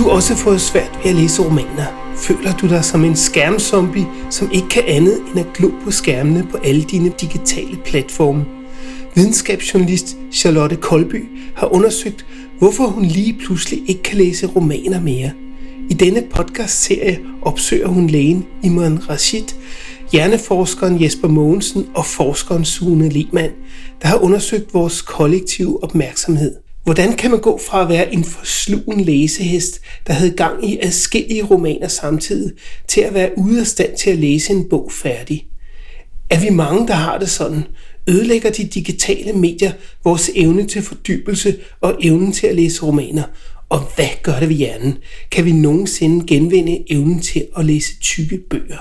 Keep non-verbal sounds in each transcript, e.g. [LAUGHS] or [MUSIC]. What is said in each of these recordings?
du også fået svært ved at læse romaner? Føler du dig som en skærmzombie, som ikke kan andet end at glo på skærmene på alle dine digitale platforme? Videnskabsjournalist Charlotte Kolby har undersøgt, hvorfor hun lige pludselig ikke kan læse romaner mere. I denne podcast-serie opsøger hun lægen Imran Rashid, hjerneforskeren Jesper Mogensen og forskeren Sune Lehmann, der har undersøgt vores kollektive opmærksomhed. Hvordan kan man gå fra at være en forslugen læsehest, der havde gang i adskillige romaner samtidig, til at være ude af stand til at læse en bog færdig? Er vi mange, der har det sådan? Ødelægger de digitale medier vores evne til fordybelse og evnen til at læse romaner? Og hvad gør det ved hjernen? Kan vi nogensinde genvinde evnen til at læse tykke bøger?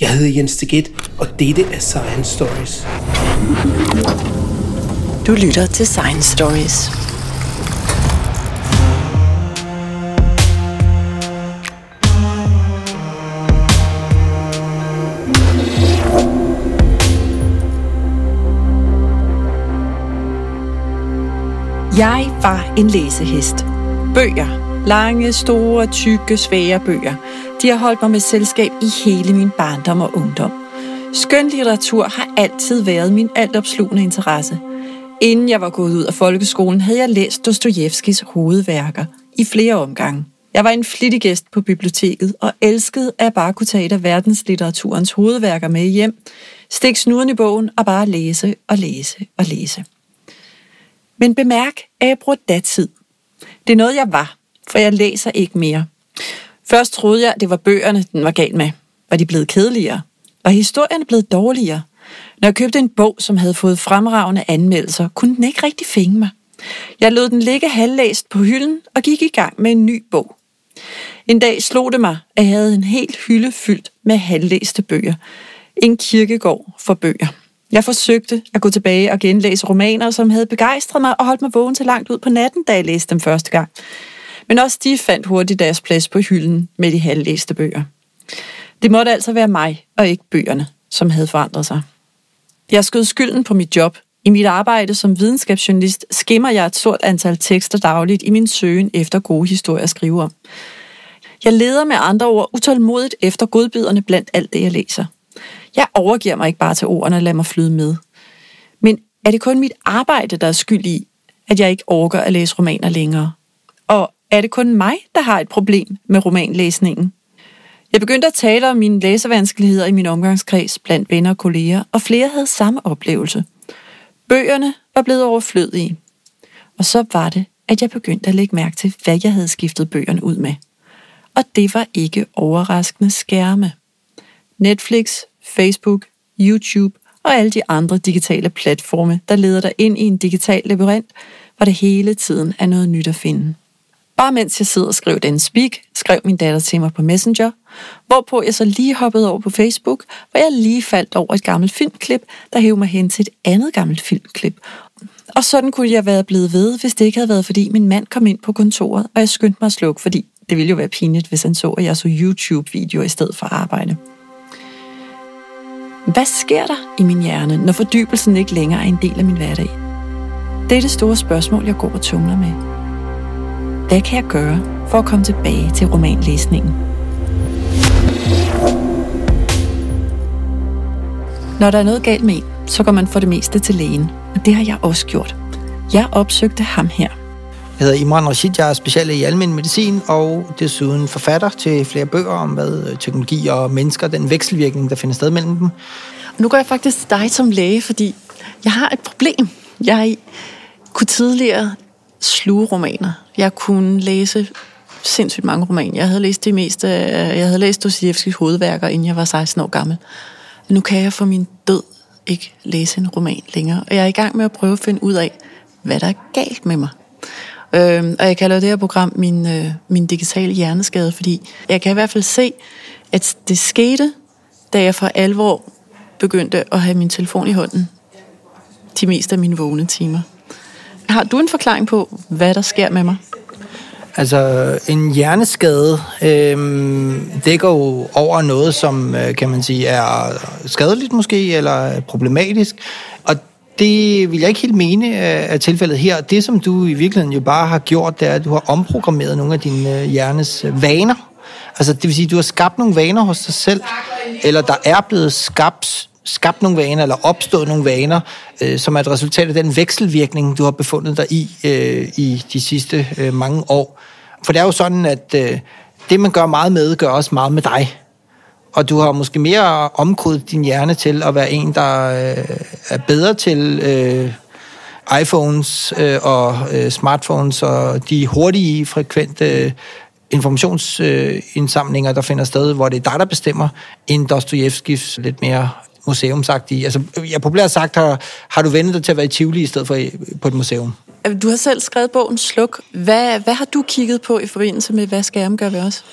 Jeg hedder Jens Deget, og dette er Science Stories. Du lytter til Science Stories. Jeg var en læsehest. Bøger. Lange, store, tykke, svære bøger. De har holdt mig med selskab i hele min barndom og ungdom. Skønlitteratur har altid været min altopslugende interesse. Inden jeg var gået ud af folkeskolen, havde jeg læst Dostojevskis hovedværker i flere omgange. Jeg var en flittig gæst på biblioteket og elskede at bare kunne tage et af verdenslitteraturens hovedværker med hjem, stikke snuden i bogen og bare læse og læse og læse. Men bemærk, at jeg bruger datid. Det er noget, jeg var, for jeg læser ikke mere. Først troede jeg, det var bøgerne, den var gal med. Var de blevet kedeligere? Var historierne blevet dårligere? Når jeg købte en bog, som havde fået fremragende anmeldelser, kunne den ikke rigtig fænge mig. Jeg lod den ligge halvlæst på hylden og gik i gang med en ny bog. En dag slog det mig, at jeg havde en helt hylde fyldt med halvlæste bøger. En kirkegård for bøger. Jeg forsøgte at gå tilbage og genlæse romaner, som havde begejstret mig og holdt mig vågen til langt ud på natten, da jeg læste dem første gang. Men også de fandt hurtigt deres plads på hylden med de halvlæste bøger. Det måtte altså være mig og ikke bøgerne, som havde forandret sig. Jeg skød skylden på mit job. I mit arbejde som videnskabsjournalist skimmer jeg et stort antal tekster dagligt i min søgen efter gode historier at skrive om. Jeg leder med andre ord utålmodigt efter godbiderne blandt alt det, jeg læser. Jeg overgiver mig ikke bare til ordene og lader mig flyde med. Men er det kun mit arbejde, der er skyld i, at jeg ikke overgår at læse romaner længere? Og er det kun mig, der har et problem med romanlæsningen? Jeg begyndte at tale om mine læsevanskeligheder i min omgangskreds blandt venner og kolleger, og flere havde samme oplevelse. Bøgerne var blevet overflødige. Og så var det, at jeg begyndte at lægge mærke til, hvad jeg havde skiftet bøgerne ud med. Og det var ikke overraskende skærme. Netflix, Facebook, YouTube og alle de andre digitale platforme, der leder dig ind i en digital labyrint, hvor det hele tiden er noget nyt at finde. Bare mens jeg sidder og skriver den speak, skrev min datter til mig på Messenger, hvorpå jeg så lige hoppede over på Facebook, hvor jeg lige faldt over et gammelt filmklip, der hævde mig hen til et andet gammelt filmklip. Og sådan kunne jeg være blevet ved, hvis det ikke havde været, fordi min mand kom ind på kontoret, og jeg skyndte mig at slukke, fordi det ville jo være pinligt, hvis han så, at jeg så YouTube-videoer i stedet for arbejde. Hvad sker der i min hjerne, når fordybelsen ikke længere er en del af min hverdag? Det er det store spørgsmål, jeg går og tumler med. Hvad kan jeg gøre for at komme tilbage til romanlæsningen? Når der er noget galt med en, så går man for det meste til lægen, og det har jeg også gjort. Jeg opsøgte ham her. Jeg hedder Imran Rashid, jeg er speciallæge i almindelig medicin og desuden forfatter til flere bøger om, hvad øh, teknologi og mennesker, den vekselvirkning, der finder sted mellem dem. Nu går jeg faktisk til dig som læge, fordi jeg har et problem. Jeg kunne tidligere sluge romaner. Jeg kunne læse sindssygt mange romaner. Jeg havde læst det meste, jeg havde læst Dostojevskis hovedværker, inden jeg var 16 år gammel. Nu kan jeg for min død ikke læse en roman længere. Og jeg er i gang med at prøve at finde ud af, hvad der er galt med mig. Øh, og jeg kalder det her program min, øh, min digitale hjerneskade, fordi jeg kan i hvert fald se, at det skete, da jeg for alvor begyndte at have min telefon i hånden de meste af mine vågne timer. Har du en forklaring på, hvad der sker med mig? Altså, en hjerneskade øh, dækker jo over noget, som øh, kan man sige er skadeligt måske, eller problematisk. Det vil jeg ikke helt mene øh, er tilfældet her. Det, som du i virkeligheden jo bare har gjort, det er, at du har omprogrammeret nogle af dine øh, hjernes øh, vaner. Altså, det vil sige, at du har skabt nogle vaner hos dig selv, eller der er blevet skabt skabt nogle vaner, eller opstået nogle vaner, øh, som er et resultat af den vekselvirkning, du har befundet dig i øh, i de sidste øh, mange år. For det er jo sådan, at øh, det, man gør meget med, gør også meget med dig. Og du har måske mere omkodet din hjerne til at være en, der øh, er bedre til øh, iPhones øh, og øh, smartphones og de hurtige, frekvente øh, informationsindsamlinger, øh, der finder sted, hvor det er dig, der bestemmer, end Dostojevskis lidt mere museumsagtige. Altså, jeg populært sagt, har, har du vendt dig til at være i Tivoli i stedet for øh, på et museum? Du har selv skrevet bogen Sluk. Hvad, hvad har du kigget på i forbindelse med, hvad skærm gør ved os?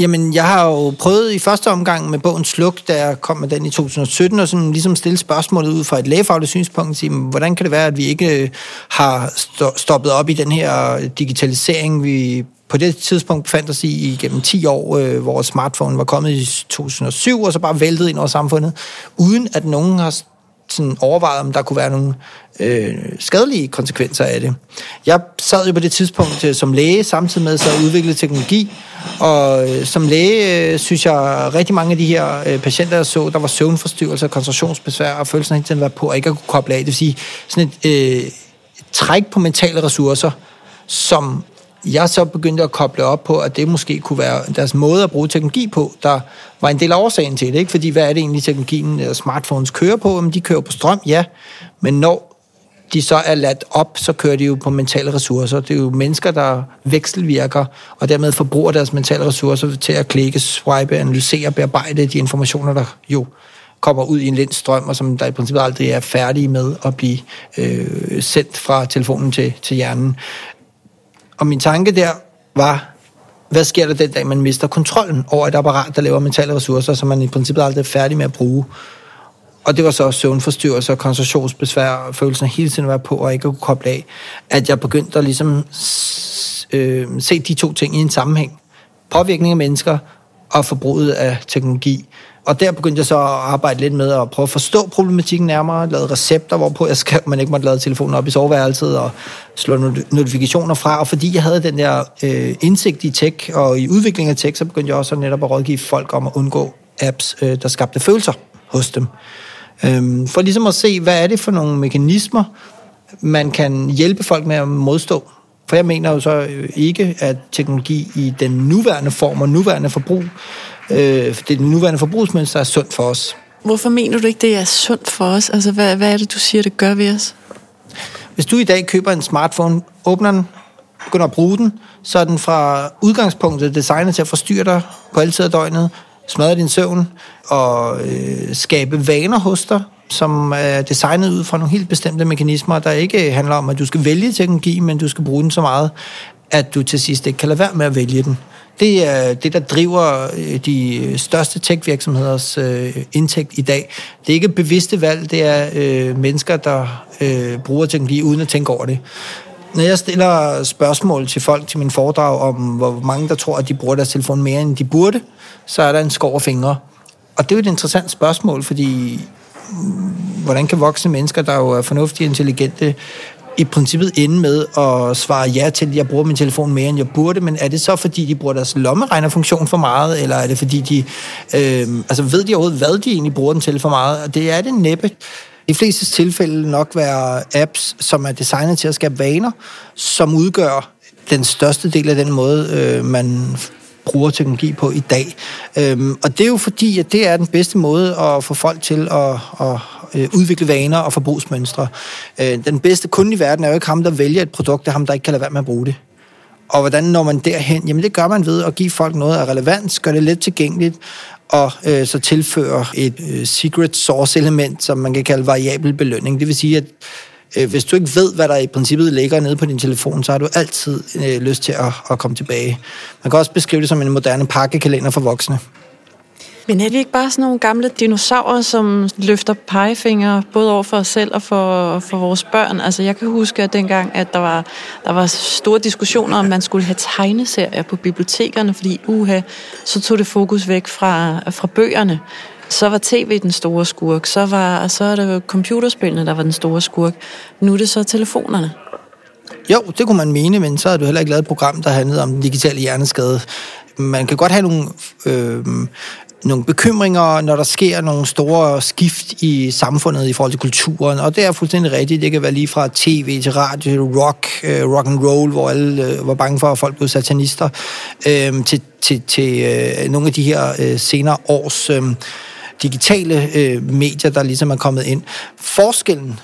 Jamen, jeg har jo prøvet i første omgang med bogen Sluk, da jeg kom med den i 2017, og sådan ligesom stille spørgsmålet ud fra et lægefagligt synspunkt, sige, hvordan kan det være, at vi ikke øh, har stoppet op i den her digitalisering, vi på det tidspunkt befandt os i igennem 10 år, øh, hvor smartphone var kommet i 2007, og så bare væltet ind over samfundet, uden at nogen har sådan overvejet, om der kunne være nogle øh, skadelige konsekvenser af det. Jeg sad jo på det tidspunkt øh, som læge, samtidig med at udvikle teknologi, og øh, som læge øh, synes jeg, rigtig mange af de her øh, patienter, jeg så, der var søvnforstyrrelser, koncentrationsbesvær og følelsen af at var på, og ikke at kunne koble af. Det vil sige, sådan et, øh, et træk på mentale ressourcer, som jeg så begyndte at koble op på, at det måske kunne være deres måde at bruge teknologi på, der var en del af årsagen til det. Ikke? Fordi hvad er det egentlig, teknologien og smartphones kører på? Jamen, de kører på strøm, ja. Men når de så er ladt op, så kører de jo på mentale ressourcer. Det er jo mennesker, der vekselvirker, og dermed forbruger deres mentale ressourcer til at klikke, swipe, analysere, bearbejde de informationer, der jo kommer ud i en lind strøm, og som der i princippet aldrig er færdige med at blive øh, sendt fra telefonen til, til hjernen. Og min tanke der var, hvad sker der den dag, man mister kontrollen over et apparat, der laver mentale ressourcer, som man i princippet aldrig er færdig med at bruge? Og det var så søvnforstyrrelser, koncentrationsbesvær, følelsen af hele tiden at være på og ikke at kunne koble af, at jeg begyndte at ligesom øh, se de to ting i en sammenhæng. Påvirkning af mennesker og forbruget af teknologi. Og der begyndte jeg så at arbejde lidt med at prøve at forstå problematikken nærmere, lavede recepter, hvorpå jeg skrev, man ikke måtte lade telefonen op i soveværelset og slå notifikationer fra. Og fordi jeg havde den der øh, indsigt i tech og i udvikling af tech, så begyndte jeg også netop at rådgive folk om at undgå apps, øh, der skabte følelser hos dem. Øhm, for ligesom at se, hvad er det for nogle mekanismer, man kan hjælpe folk med at modstå. For jeg mener jo så øh, ikke, at teknologi i den nuværende form og nuværende forbrug øh, det nuværende forbrugsmønster er sundt for os. Hvorfor mener du ikke, det er sundt for os? Altså, hvad, hvad er det, du siger, det gør ved os? Hvis du i dag køber en smartphone, åbner den, begynder at bruge den, så er den fra udgangspunktet designet til at forstyrre dig på alle tider af døgnet, smadre din søvn og øh, skabe vaner hos dig, som er designet ud fra nogle helt bestemte mekanismer, der ikke handler om, at du skal vælge teknologi, men du skal bruge den så meget, at du til sidst ikke kan lade være med at vælge den. Det er det, der driver øh, de øh, største tech-virksomheders øh, indtægt i dag. Det er ikke bevidste valg, det er øh, mennesker, der øh, bruger teknologi uden at tænke over det. Når jeg stiller spørgsmål til folk til min foredrag om, hvor mange der tror, at de bruger deres telefon mere, end de burde, så er der en skov af fingre. Og det er jo et interessant spørgsmål, fordi mm, hvordan kan voksne mennesker, der jo er fornuftige og intelligente, i princippet ende med at svare ja til, at jeg bruger min telefon mere, end jeg burde, men er det så, fordi de bruger deres lommeregnerfunktion for meget, eller er det, fordi de... Øh, altså, ved de overhovedet, hvad de egentlig bruger den til for meget? Og det er det næppe. I fleste tilfælde nok være apps, som er designet til at skabe vaner, som udgør den største del af den måde, øh, man bruger teknologi på i dag. Øhm, og det er jo fordi, at det er den bedste måde at få folk til at, at, øh, udvikle vaner og forbrugsmønstre. Øh, den bedste kunde i verden er jo ikke ham, der vælger et produkt, det er ham, der ikke kan lade være med at bruge det. Og hvordan når man derhen? Jamen det gør man ved at give folk noget af relevans, gør det let tilgængeligt, og øh, så tilføre et øh, secret source element, som man kan kalde variabel belønning. Det vil sige, at øh, hvis du ikke ved, hvad der i princippet ligger nede på din telefon, så har du altid øh, lyst til at, at komme tilbage. Man kan også beskrive det som en moderne pakkekalender for voksne. Men er vi ikke bare sådan nogle gamle dinosaurer, som løfter pegefingre både over for os selv og for, for vores børn? Altså jeg kan huske at dengang, at der var, der var store diskussioner om, man skulle have tegneserier på bibliotekerne, fordi uha, så tog det fokus væk fra, fra bøgerne. Så var tv den store skurk, så, var, så er det computerspillene, der var den store skurk. Nu er det så telefonerne. Jo, det kunne man mene, men så havde du heller ikke lavet et program, der handlede om den digitale hjerneskade. Man kan godt have nogle, øh, nogle bekymringer, når der sker nogle store skift i samfundet i forhold til kulturen, og det er fuldstændig rigtigt. Det kan være lige fra tv til radio, til rock, øh, rock and roll, hvor alle øh, var bange for, at folk blev satanister, øh, til, til, til øh, nogle af de her øh, senere års øh, digitale øh, medier, der ligesom er kommet ind. Forskellen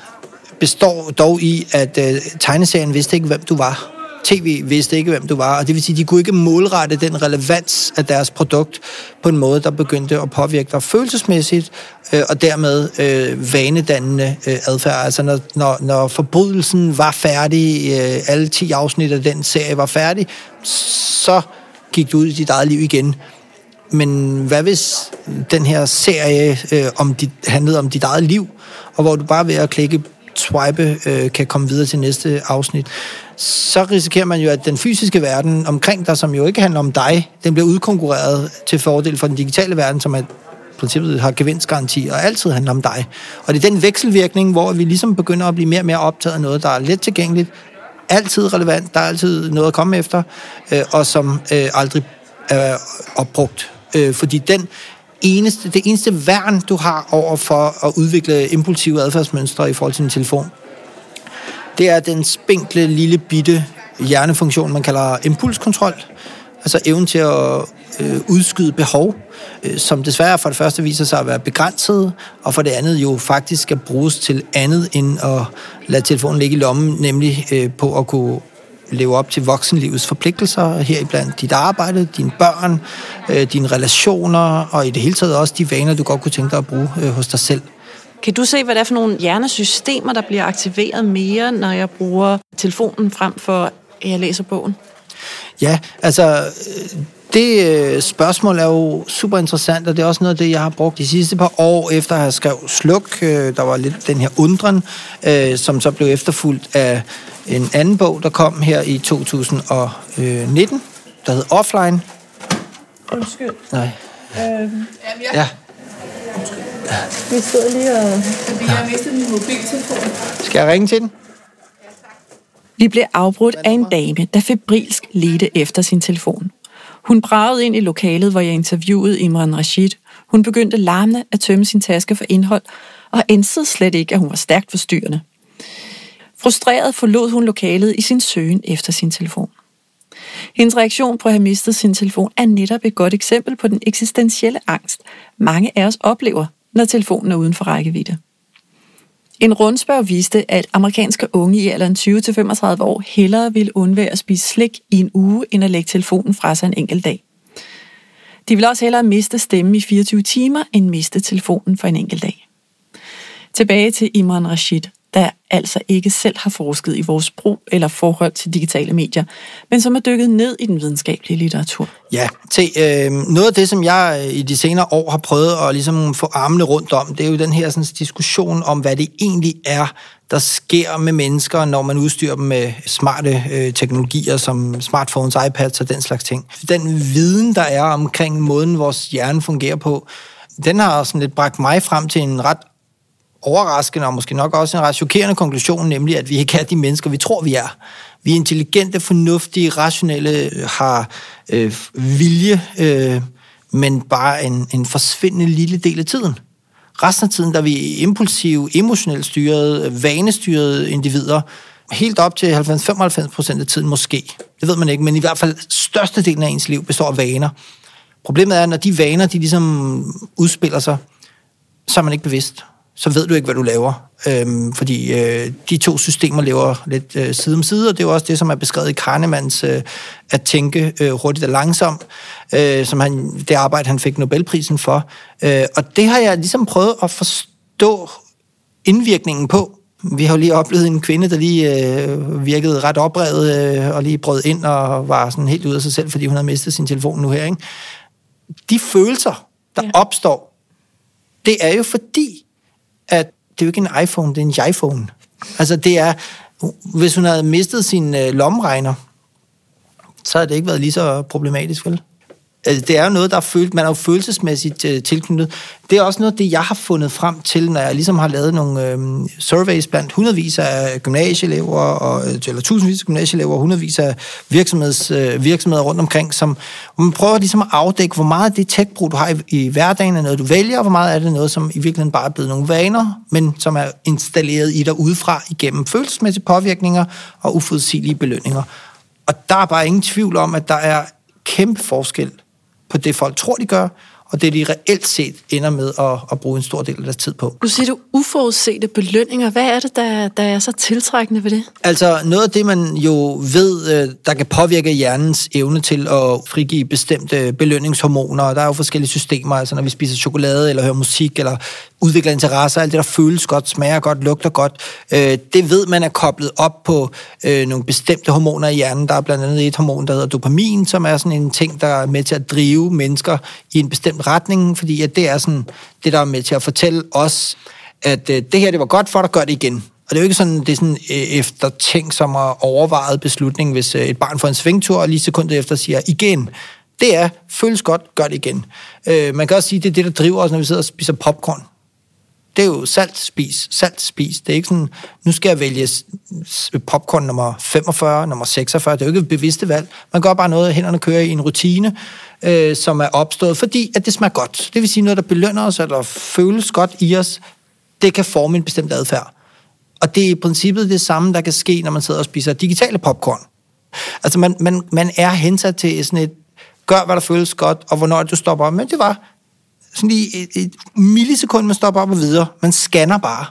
består dog i, at øh, tegneserien vidste ikke, hvem du var. TV vidste ikke, hvem du var, og det vil sige, de kunne ikke målrette den relevans af deres produkt på en måde, der begyndte at påvirke dig følelsesmæssigt, øh, og dermed øh, vanedannende øh, adfærd. Altså når, når, når forbrydelsen var færdig, øh, alle 10 afsnit af den serie var færdig, så gik du ud i dit eget liv igen. Men hvad hvis den her serie øh, om dit, handlede om dit eget liv, og hvor du bare ved at klikke swipe øh, kan komme videre til næste afsnit, så risikerer man jo, at den fysiske verden omkring dig, som jo ikke handler om dig, den bliver udkonkurreret til fordel for den digitale verden, som er princippet har gevinstgaranti og altid handler om dig. Og det er den vekselvirkning, hvor vi ligesom begynder at blive mere og mere optaget af noget, der er let tilgængeligt, altid relevant, der er altid noget at komme efter, øh, og som øh, aldrig er opbrugt. Øh, fordi den eneste, det eneste værn, du har over for at udvikle impulsive adfærdsmønstre i forhold til din telefon, det er den spinkle, lille, bitte hjernefunktion, man kalder impulskontrol. Altså evnen til at øh, udskyde behov, øh, som desværre for det første viser sig at være begrænset, og for det andet jo faktisk skal bruges til andet end at lade telefonen ligge i lommen, nemlig øh, på at kunne leve op til voksenlivets forpligtelser, heriblandt dit arbejde, dine børn, øh, dine relationer, og i det hele taget også de vaner, du godt kunne tænke dig at bruge øh, hos dig selv. Kan du se, hvad det er for nogle hjernesystemer, der bliver aktiveret mere, når jeg bruger telefonen frem for, at jeg læser bogen? Ja, altså det øh, spørgsmål er jo super interessant, og det er også noget af det, jeg har brugt de sidste par år, efter at have skrevet Sluk. Øh, der var lidt den her undren, øh, som så blev efterfulgt af en anden bog, der kom her i 2019, der hed Offline. Undskyld. Nej. Øhm, ja. Vi sidder lige og... Jeg har mistet min mobiltelefon. Skal jeg ringe til den? Vi blev afbrudt af en dame, der febrilsk ledte efter sin telefon. Hun bragede ind i lokalet, hvor jeg interviewede Imran Rashid. Hun begyndte larmende at tømme sin taske for indhold, og ænsede slet ikke, at hun var stærkt forstyrrende. Frustreret forlod hun lokalet i sin søgen efter sin telefon. Hendes reaktion på at have mistet sin telefon er netop et godt eksempel på den eksistentielle angst, mange af os oplever, når telefonen er uden for rækkevidde. En rundspørg viste, at amerikanske unge i alderen 20-35 år hellere ville undvære at spise slik i en uge, end at lægge telefonen fra sig en enkelt dag. De vil også hellere miste stemme i 24 timer, end miste telefonen for en enkelt dag. Tilbage til Imran Rashid der altså ikke selv har forsket i vores brug eller forhold til digitale medier, men som er dykket ned i den videnskabelige litteratur. Ja, til øh, noget af det, som jeg øh, i de senere år har prøvet at ligesom få armene rundt om, det er jo den her sådan, diskussion om, hvad det egentlig er, der sker med mennesker, når man udstyrer dem med smarte øh, teknologier som smartphones, iPads og den slags ting. Den viden, der er omkring måden, vores hjerne fungerer på, den har sådan lidt bragt mig frem til en ret overraskende og måske nok også en ret chokerende konklusion, nemlig at vi ikke er de mennesker, vi tror, vi er. Vi er intelligente, fornuftige, rationelle, øh, har øh, vilje, øh, men bare en, en forsvindende lille del af tiden. Resten af tiden, der er vi impulsive, emotionelt styrede, vanestyrede individer, helt op til 90-95 procent af tiden måske. Det ved man ikke, men i hvert fald størstedelen af ens liv består af vaner. Problemet er, at når de vaner, de ligesom udspiller sig, så er man ikke bevidst så ved du ikke, hvad du laver. Øhm, fordi øh, de to systemer lever lidt øh, side om side, og det er jo også det, som er beskrevet i Kahnemans øh, at tænke øh, hurtigt og langsomt, øh, som han, det arbejde, han fik Nobelprisen for. Øh, og det har jeg ligesom prøvet at forstå indvirkningen på. Vi har jo lige oplevet en kvinde, der lige øh, virkede ret oprevet øh, og lige brød ind og var sådan helt ud af sig selv, fordi hun havde mistet sin telefon nu her. Ikke? De følelser, der ja. opstår, det er jo fordi, det er jo ikke en iPhone, det er en iPhone. Altså det er, hvis hun havde mistet sin øh, lomregner, så havde det ikke været lige så problematisk, vel? Altså, det er jo noget, der er følt, man er jo følelsesmæssigt øh, tilknyttet. Det er også noget, det jeg har fundet frem til, når jeg ligesom har lavet nogle øh, surveys blandt hundredvis af gymnasieelever, og, øh, eller tusindvis af gymnasieelever, og hundredvis af virksomheds, øh, virksomheder rundt omkring, som hvor man prøver ligesom at afdække, hvor meget af det tech-brug, du har i, i hverdagen, er noget, du vælger, og hvor meget er det noget, som i virkeligheden bare er blevet nogle vaner, men som er installeret i dig udefra igennem følelsesmæssige påvirkninger og uforudsigelige belønninger. Og der er bare ingen tvivl om, at der er kæmpe forskel på det, folk tror, de gør, og det, de reelt set ender med at, at bruge en stor del af deres tid på. Du siger du uforudsete belønninger. Hvad er det, der, der er så tiltrækkende ved det? Altså noget af det, man jo ved, øh, der kan påvirke hjernens evne til at frigive bestemte belønningshormoner. Der er jo forskellige systemer, altså når vi spiser chokolade, eller hører musik, eller udvikler interesser, alt det, der føles godt, smager godt, lugter godt. Øh, det ved man er koblet op på øh, nogle bestemte hormoner i hjernen. Der er blandt andet et hormon, der hedder dopamin, som er sådan en ting, der er med til at drive mennesker i en bestemt retning, fordi at det er sådan det, der er med til at fortælle os, at øh, det her, det var godt for dig, gør det igen. Og det er jo ikke sådan, det er sådan øh, efter ting, som at overvejet beslutning, hvis øh, et barn får en svingtur, og lige sekundet efter siger igen. Det er, føles godt, gør det igen. Øh, man kan også sige, det er det, der driver os, når vi sidder og spiser popcorn det er jo salt spis, salt spis. Det er ikke sådan, nu skal jeg vælge popcorn nummer 45, nummer 46. Det er jo ikke et bevidste valg. Man gør bare noget, hænderne kører i en rutine, øh, som er opstået, fordi at det smager godt. Det vil sige noget, der belønner os, eller føles godt i os. Det kan forme en bestemt adfærd. Og det er i princippet det samme, der kan ske, når man sidder og spiser digitale popcorn. Altså, man, man, man er hensat til sådan et, gør, hvad der føles godt, og hvornår du stopper. Men det var, sådan lige et, et millisekund, man stopper op og videre. Man scanner bare.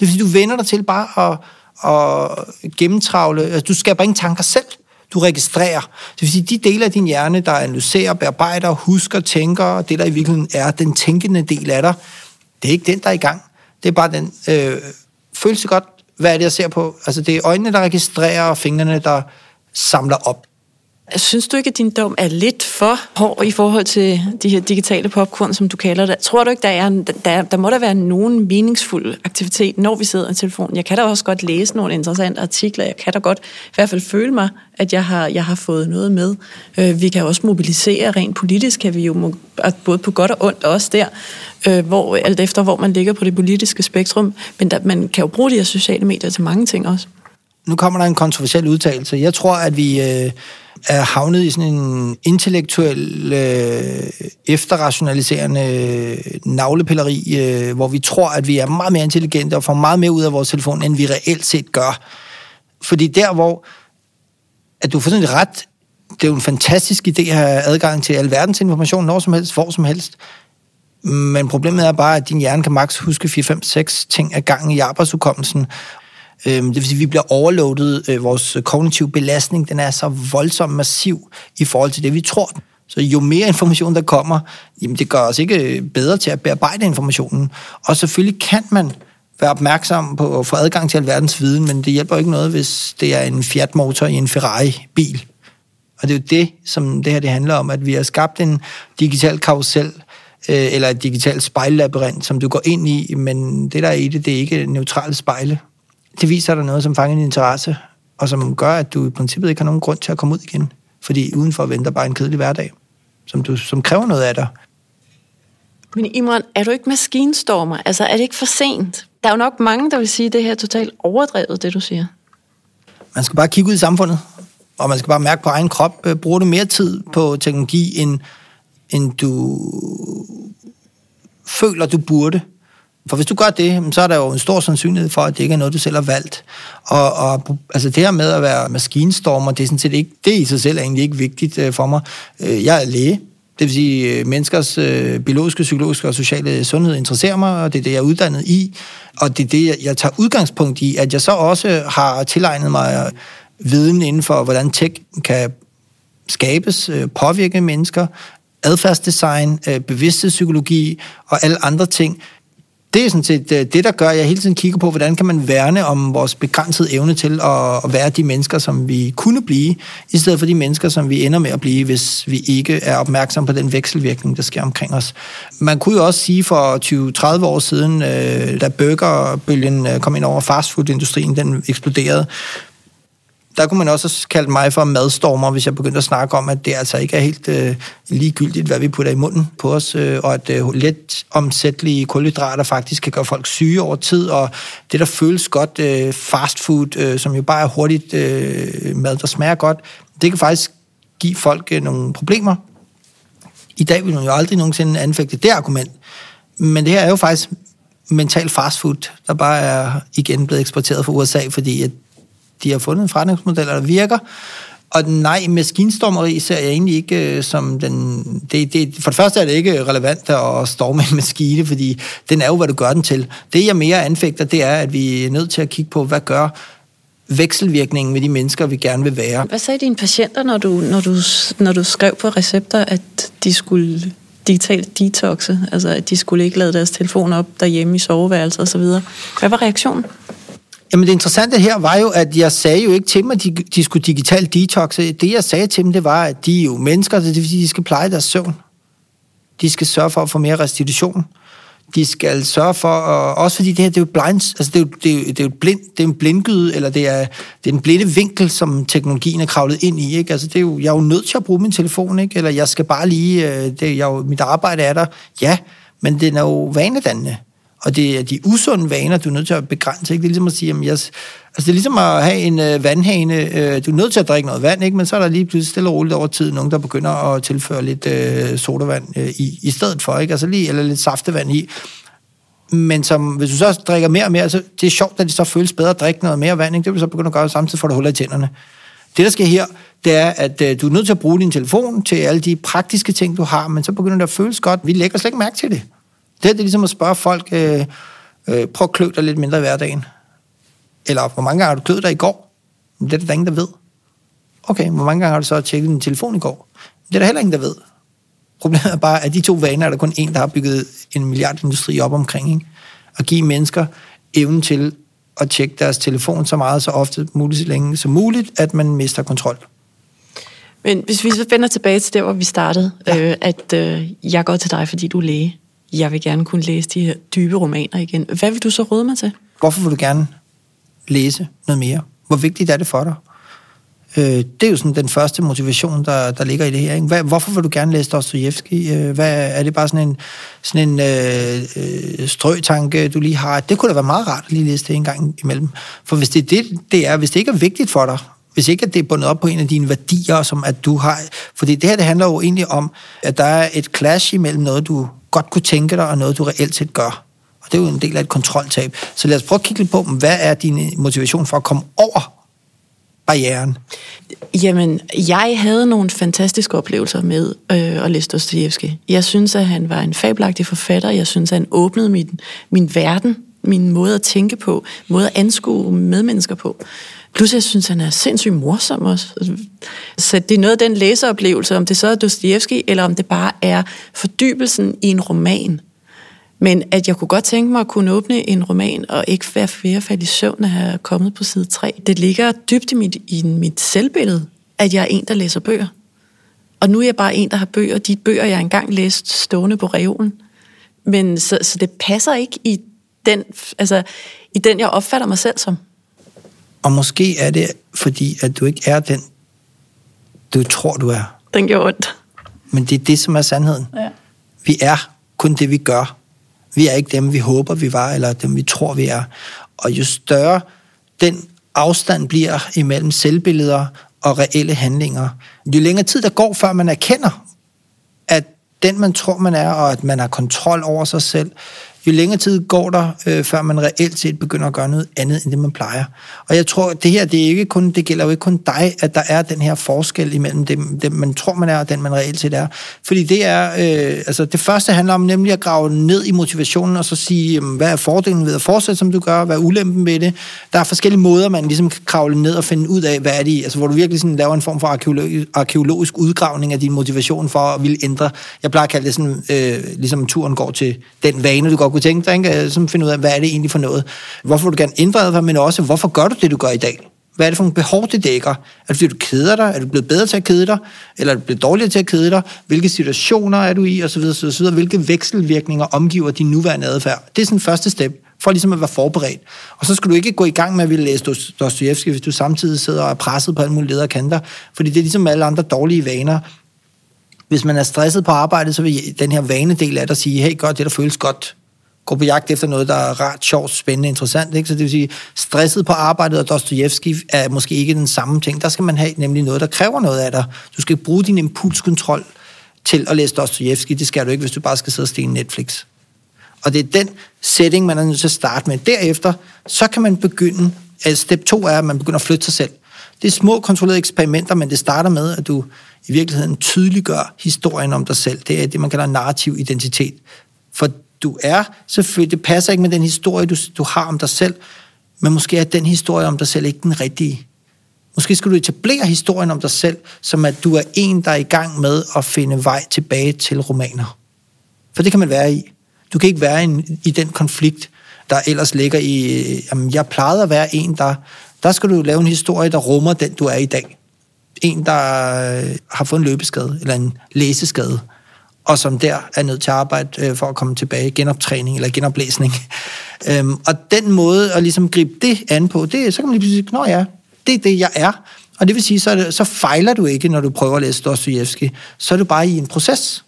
Det er fordi, du vender dig til bare at, at gennemtravle. Altså, du skal ingen tanker selv. Du registrerer. Det vil sige, de dele af din hjerne, der analyserer, bearbejder, husker, tænker, det der i virkeligheden er den tænkende del af dig, det er ikke den, der er i gang. Det er bare den øh, følelse godt, hvad er det, jeg ser på? Altså, det er øjnene, der registrerer, og fingrene, der samler op. Synes du ikke, at din dom er lidt for hård i forhold til de her digitale popcorn, som du kalder det? Tror du ikke, der, er, der, der må der være nogen meningsfuld aktivitet, når vi sidder i telefonen? Jeg kan da også godt læse nogle interessante artikler. Jeg kan da godt i hvert fald føle mig, at jeg har, jeg har fået noget med. Øh, vi kan også mobilisere rent politisk, kan vi jo både på godt og ondt også der, øh, hvor, alt efter hvor man ligger på det politiske spektrum. Men der, man kan jo bruge de her sociale medier til mange ting også. Nu kommer der en kontroversiel udtalelse. Jeg tror, at vi... Øh er havnet i sådan en intellektuel, øh, efterrationaliserende navlepilleri, øh, hvor vi tror, at vi er meget mere intelligente og får meget mere ud af vores telefon, end vi reelt set gør. Fordi der, hvor at du får sådan ret, det er jo en fantastisk idé at have adgang til alverdens information, når som helst, hvor som helst. Men problemet er bare, at din hjerne kan maks huske 4, 5, 6 ting ad gangen i arbejdsudkommelsen, Øhm, det vil sige, at vi bliver overloadet. Øh, vores kognitive belastning, den er så voldsomt massiv i forhold til det, vi tror. Så jo mere information, der kommer, jamen det gør os ikke øh, bedre til at bearbejde informationen. Og selvfølgelig kan man være opmærksom på at få adgang til alverdens viden, men det hjælper ikke noget, hvis det er en Fiat-motor i en Ferrari-bil. Og det er jo det, som det her det handler om, at vi har skabt en digital karusel, øh, eller et digitalt spejllabyrint, som du går ind i, men det der er i det, det er ikke neutrale spejle det viser dig noget, som fanger din interesse, og som gør, at du i princippet ikke har nogen grund til at komme ud igen. Fordi udenfor venter bare en kedelig hverdag, som, du, som kræver noget af dig. Men Imran, er du ikke maskinstormer? Altså, er det ikke for sent? Der er jo nok mange, der vil sige, at det her er totalt overdrevet, det du siger. Man skal bare kigge ud i samfundet, og man skal bare mærke på egen krop. Øh, bruger du mere tid på teknologi, end, end du føler, du burde? For hvis du gør det, så er der jo en stor sandsynlighed for, at det ikke er noget, du selv har valgt. Og, og altså det her med at være maskinstormer, det er sådan set ikke, det i sig selv er egentlig ikke vigtigt øh, for mig. Øh, jeg er læge, det vil sige, øh, menneskers øh, menneskers biologiske, psykologiske og sociale sundhed interesserer mig, og det er det, jeg er uddannet i. Og det er det, jeg tager udgangspunkt i, at jeg så også har tilegnet mig viden inden for, hvordan tech kan skabes, påvirke mennesker, adfærdsdesign, bevidsthedspsykologi og alle andre ting, det er sådan set øh, det, der gør, at jeg hele tiden kigger på, hvordan kan man værne om vores begrænsede evne til at være de mennesker, som vi kunne blive, i stedet for de mennesker, som vi ender med at blive, hvis vi ikke er opmærksom på den vekselvirkning, der sker omkring os. Man kunne jo også sige for 20-30 år siden, øh, da burgerbølgen øh, kom ind over fastfoodindustrien, den eksploderede, der kunne man også kalde mig for madstormer, hvis jeg begyndte at snakke om, at det altså ikke er helt øh, ligegyldigt, hvad vi putter i munden på os, øh, og at øh, let omsættelige kulhydrater faktisk kan gøre folk syge over tid, og det, der føles godt, øh, fast food, øh, som jo bare er hurtigt øh, mad, der smager godt, det kan faktisk give folk øh, nogle problemer. I dag vil man jo aldrig nogensinde anfægte det argument, men det her er jo faktisk mental fastfood, der bare er igen blevet eksporteret fra USA, fordi at de har fundet en forretningsmodel, der virker. Og nej, maskinstormeri ser jeg egentlig ikke øh, som den... Det, det, for det første er det ikke relevant at storme en maskine, fordi den er jo, hvad du gør den til. Det, jeg mere anfægter, det er, at vi er nødt til at kigge på, hvad gør vekselvirkningen med de mennesker, vi gerne vil være. Hvad sagde dine patienter, når du, når du, når du skrev på recepter, at de skulle digitalt detoxe, altså at de skulle ikke lade deres telefon op derhjemme i soveværelset osv. Hvad var reaktionen? Jamen det interessante her var jo, at jeg sagde jo ikke til dem, at de, de skulle digitalt detoxe. Det jeg sagde til dem, det var, at de er jo mennesker, så det vil sige, at de skal pleje deres søvn. De skal sørge for at få mere restitution. De skal sørge for, og også fordi det her, det er jo blind, altså det er jo, det er jo, det er jo blind, det er en blindgyde, eller det er, det er en blinde vinkel, som teknologien er kravlet ind i, ikke? Altså det er jo, jeg er jo nødt til at bruge min telefon, ikke? Eller jeg skal bare lige, øh, det, jeg, jo, mit arbejde er der, ja, men den er jo vanedannende. Og det er de usunde vaner, du er nødt til at begrænse. Ikke? Det er ligesom at sige, at jeg, altså det er ligesom at have en øh, vandhane. Øh, du er nødt til at drikke noget vand, ikke? men så er der lige pludselig stille og roligt over tid nogen, der begynder at tilføre lidt øh, sodavand øh, i, i stedet for, ikke? Altså lige, eller lidt saftevand i. Men som, hvis du så drikker mere og mere, så det er sjovt, at det så føles bedre at drikke noget mere vand. Ikke? Det vil så begynde at gøre samtidig, for du huller i tænderne. Det, der sker her, det er, at øh, du er nødt til at bruge din telefon til alle de praktiske ting, du har, men så begynder det at føles godt. Vi lægger slet ikke mærke til det. Det, det er ligesom at spørge folk, øh, øh, prøv at klø dig lidt mindre i hverdagen. Eller, hvor mange gange har du kløet dig i går? Det er der ingen, der ved. Okay, hvor mange gange har du så tjekket din telefon i går? Det er der heller ingen, der ved. Problemet er bare, at de to vaner er der kun en, der har bygget en milliardindustri op omkring. Ikke? At give mennesker evnen til at tjekke deres telefon så meget, så ofte muligt, så længe som muligt, at man mister kontrol. Men hvis vi vender tilbage til der, hvor vi startede, ja. øh, at øh, jeg går til dig, fordi du er læge jeg vil gerne kunne læse de her dybe romaner igen. Hvad vil du så råde mig til? Hvorfor vil du gerne læse noget mere? Hvor vigtigt er det for dig? Øh, det er jo sådan den første motivation, der, der ligger i det her. Ikke? Hvad, hvorfor vil du gerne læse Dostoyevsky? Øh, hvad, er det bare sådan en, sådan en øh, øh, strøtanke, du lige har? Det kunne da være meget rart at lige læse det en gang imellem. For hvis det, er det, det er, hvis det ikke er vigtigt for dig, hvis ikke at det er bundet op på en af dine værdier, som at du har... Fordi det her, det handler jo egentlig om, at der er et clash imellem noget, du godt kunne tænke dig, og noget, du reelt set gør. Og det er jo en del af et kontroltab. Så lad os prøve at kigge lidt på, hvad er din motivation for at komme over barrieren? Jamen, jeg havde nogle fantastiske oplevelser med øh, at læse Dostoyevsky. Jeg synes, at han var en fabelagtig forfatter. Jeg synes, at han åbnede min, min verden, min måde at tænke på, måde at anskue medmennesker på. Plus, jeg synes, han er sindssygt morsom også. Så det er noget af den læseoplevelse, om det så er Dostoyevsky, eller om det bare er fordybelsen i en roman. Men at jeg kunne godt tænke mig at kunne åbne en roman, og ikke være flere falde i søvn at have kommet på side 3. Det ligger dybt i mit, i mit selvbillede, at jeg er en, der læser bøger. Og nu er jeg bare en, der har bøger. De bøger, jeg engang læst stående på reolen. Men så, så det passer ikke i den, altså, i den, jeg opfatter mig selv som. Og måske er det, fordi at du ikke er den, du tror, du er. Den gjorde ondt. Men det er det, som er sandheden. Ja. Vi er kun det, vi gør. Vi er ikke dem, vi håber, vi var, eller dem, vi tror, vi er. Og jo større den afstand bliver imellem selvbilleder og reelle handlinger, jo længere tid der går, før man erkender, at den, man tror, man er, og at man har kontrol over sig selv, jo længere tid går der, øh, før man reelt set begynder at gøre noget andet, end det man plejer. Og jeg tror, det her, det, er ikke kun, det gælder jo ikke kun dig, at der er den her forskel imellem dem, dem man tror, man er, og den, man reelt set er. Fordi det er, øh, altså det første handler om nemlig at grave ned i motivationen, og så sige, jamen, hvad er fordelen ved at fortsætte, som du gør, hvad er ulempen ved det. Der er forskellige måder, man ligesom kan kravle ned og finde ud af, hvad er det altså hvor du virkelig sådan laver en form for arkeologisk, arkeologisk udgravning af din motivation for at ville ændre. Jeg plejer at kalde det sådan, øh, ligesom turen går til den vane, du godt kunne tænke dig, ikke? Som finde ud af, hvad er det egentlig for noget? Hvorfor vil du gerne ændre dig, men også, hvorfor gør du det, du gør i dag? Hvad er det for nogle behov, det dækker? Er det fordi, du keder dig? Er du blevet bedre til at kede dig? Eller er du blevet dårligere til at kede dig? Hvilke situationer er du i? Og så videre, så videre. Hvilke vekselvirkninger omgiver din nuværende adfærd? Det er sådan første step. for ligesom at være forberedt. Og så skal du ikke gå i gang med at ville læse Dostoyevsky, hvis du samtidig sidder og er presset på alle mulige ledere kanter, fordi det er ligesom alle andre dårlige vaner. Hvis man er stresset på arbejdet, så vil den her vanedel af dig sige, hey, gør det, der føles godt. Gå på jagt efter noget, der er rart, sjovt, spændende, interessant. Ikke? Så det vil sige, stresset på arbejdet og Dostojevski er måske ikke den samme ting. Der skal man have nemlig noget, der kræver noget af dig. Du skal bruge din impulskontrol til at læse Dostojevski. Det skal du ikke, hvis du bare skal sidde og stene Netflix. Og det er den setting, man er nødt til at starte med. Derefter, så kan man begynde, altså step 2 er, at man begynder at flytte sig selv. Det er små kontrollerede eksperimenter, men det starter med, at du i virkeligheden tydeliggør historien om dig selv. Det er det, man kalder narrativ identitet. For du er selvfølgelig, det passer ikke med den historie, du, du har om dig selv, men måske er den historie om dig selv ikke den rigtige. Måske skal du etablere historien om dig selv, som at du er en, der er i gang med at finde vej tilbage til romaner. For det kan man være i. Du kan ikke være i, i den konflikt, der ellers ligger i, øh, jamen, jeg plejede at være en, der, der skal du lave en historie, der rummer den, du er i dag. En, der øh, har fået en løbeskade, eller en læseskade, og som der er nødt til at arbejde øh, for at komme tilbage, genoptræning eller genoplæsning. [LAUGHS] øhm, og den måde at ligesom gribe det an på, det, så kan man lige sige, nå ja, det er det, jeg er. Og det vil sige, så, det, så fejler du ikke, når du prøver at læse Dostoyevsky. Så er du bare i en proces.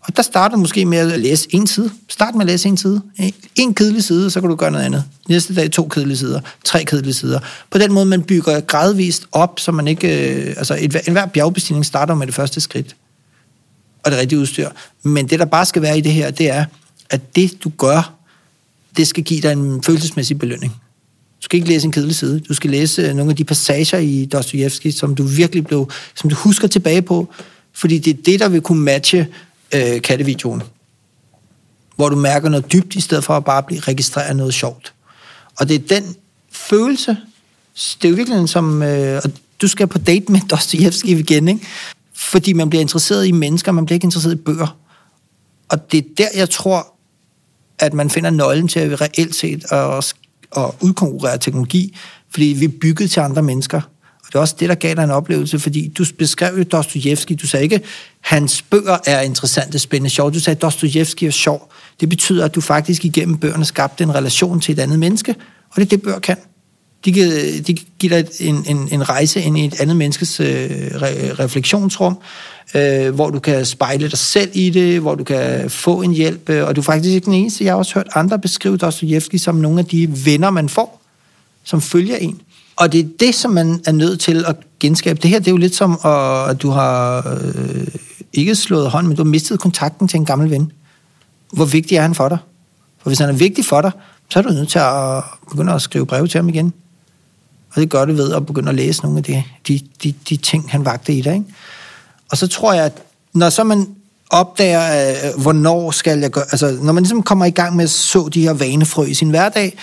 Og der starter du måske med at læse en side. Start med at læse en side. E, en kedelig side, så kan du gøre noget andet. Næste dag to kedelige sider, tre kedelige sider. På den måde, man bygger gradvist op, så man ikke... Øh, altså, et, enhver bjergbestigning starter med det første skridt. Og det rigtige udstyr. Men det, der bare skal være i det her, det er, at det, du gør, det skal give dig en følelsesmæssig belønning. Du skal ikke læse en kedelig side. Du skal læse øh, nogle af de passager i Dostojevski, som du virkelig blev, som du husker tilbage på, fordi det er det, der vil kunne matche øh, kattevideoen. Hvor du mærker noget dybt, i stedet for at bare blive registreret noget sjovt. Og det er den følelse, det er jo virkelig som, øh, og du skal på date med Dostojevski igen, ikke? Fordi man bliver interesseret i mennesker, man bliver ikke interesseret i bøger. Og det er der, jeg tror, at man finder nøglen til at reelt set at, at udkonkurrere teknologi, fordi vi er bygget til andre mennesker. Og det er også det, der gav dig en oplevelse, fordi du beskrev jo Dostojevski, du sagde ikke, hans bøger er interessante, spændende, sjov. Du sagde, Dostojevski er sjov. Det betyder, at du faktisk igennem bøgerne skabte en relation til et andet menneske, og det er det, bøger kan. De, kan, de giver dig en, en, en rejse ind i et andet menneskes øh, re, refleksionsrum, øh, hvor du kan spejle dig selv i det, hvor du kan få en hjælp, øh, og du er faktisk ikke den eneste. Jeg har også hørt andre beskrive Dostojevski som nogle af de venner, man får, som følger en. Og det er det, som man er nødt til at genskabe. Det her, det er jo lidt som, at du har øh, ikke slået hånd, men du har mistet kontakten til en gammel ven. Hvor vigtig er han for dig? For hvis han er vigtig for dig, så er du nødt til at begynde at skrive breve til ham igen. Og det gør det ved at begynde at læse nogle af de, de, de, de ting, han vagte i dig. Ikke? Og så tror jeg, at når så man opdager, øh, hvornår skal jeg gøre... Altså, når man ligesom kommer i gang med at så de her vanefrø i sin hverdag,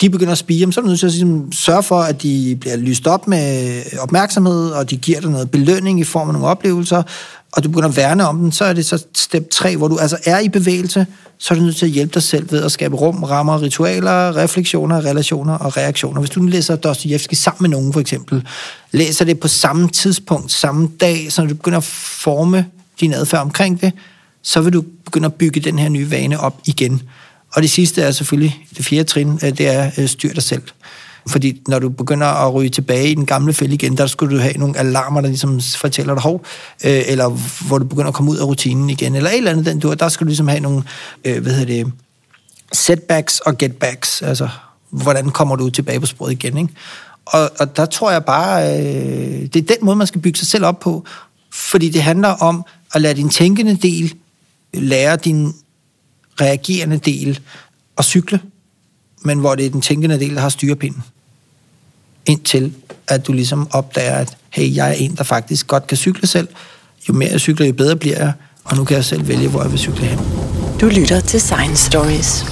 de begynder at spire, så er du nødt til at ligesom, sørge for, at de bliver lyst op med opmærksomhed, og de giver dig noget belønning i form af nogle oplevelser, og du begynder at værne om den, så er det så step 3, hvor du altså er i bevægelse, så er du nødt til at hjælpe dig selv ved at skabe rum, rammer, ritualer, refleksioner, relationer og reaktioner. Hvis du nu læser Dostoyevsky sammen med nogen, for eksempel, læser det på samme tidspunkt, samme dag, så du begynder at forme din adfærd omkring det, så vil du begynde at bygge den her nye vane op igen. Og det sidste er selvfølgelig, det fjerde trin, øh, det er øh, styr dig selv. Fordi når du begynder at ryge tilbage i den gamle fælde igen, der skulle du have nogle alarmer, der ligesom fortæller dig hov, øh, eller hvor du begynder at komme ud af rutinen igen, eller et eller andet den du der skal du ligesom have nogle, øh, hvad hedder det, setbacks og getbacks, altså hvordan kommer du tilbage på sporet igen, ikke? Og, og der tror jeg bare, øh, det er den måde, man skal bygge sig selv op på, fordi det handler om at lade din tænkende del lære din reagerende del at cykle, men hvor det er den tænkende del, der har styrepinden. Indtil at du ligesom opdager, at hey, jeg er en, der faktisk godt kan cykle selv. Jo mere jeg cykler, jo bedre bliver jeg, og nu kan jeg selv vælge, hvor jeg vil cykle hen. Du lytter til Science Stories.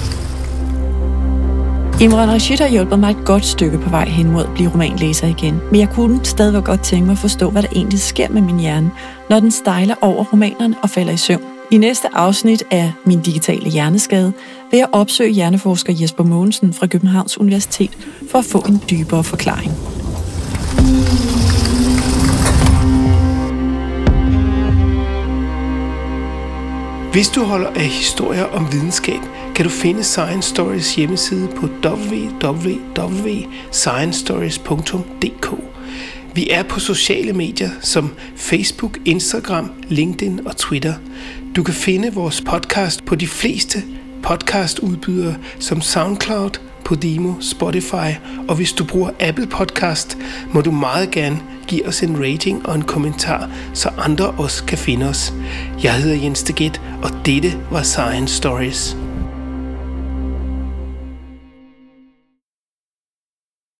Imran Rashid har hjulpet mig et godt stykke på vej hen mod at blive romanlæser igen, men jeg kunne stadigvæk godt tænke mig at forstå, hvad der egentlig sker med min hjerne, når den stejler over romanerne og falder i søvn. I næste afsnit af Min Digitale Hjerneskade vil jeg opsøge hjerneforsker Jesper Mogensen fra Københavns Universitet for at få en dybere forklaring. Hvis du holder af historier om videnskab, kan du finde Science Stories hjemmeside på www.sciencestories.dk. Vi er på sociale medier som Facebook, Instagram, LinkedIn og Twitter. Du kan finde vores podcast på de fleste podcastudbydere som SoundCloud, Podimo, Spotify, og hvis du bruger Apple Podcast, må du meget gerne give os en rating og en kommentar, så andre også kan finde os. Jeg hedder Jens Deget, og dette var Science Stories.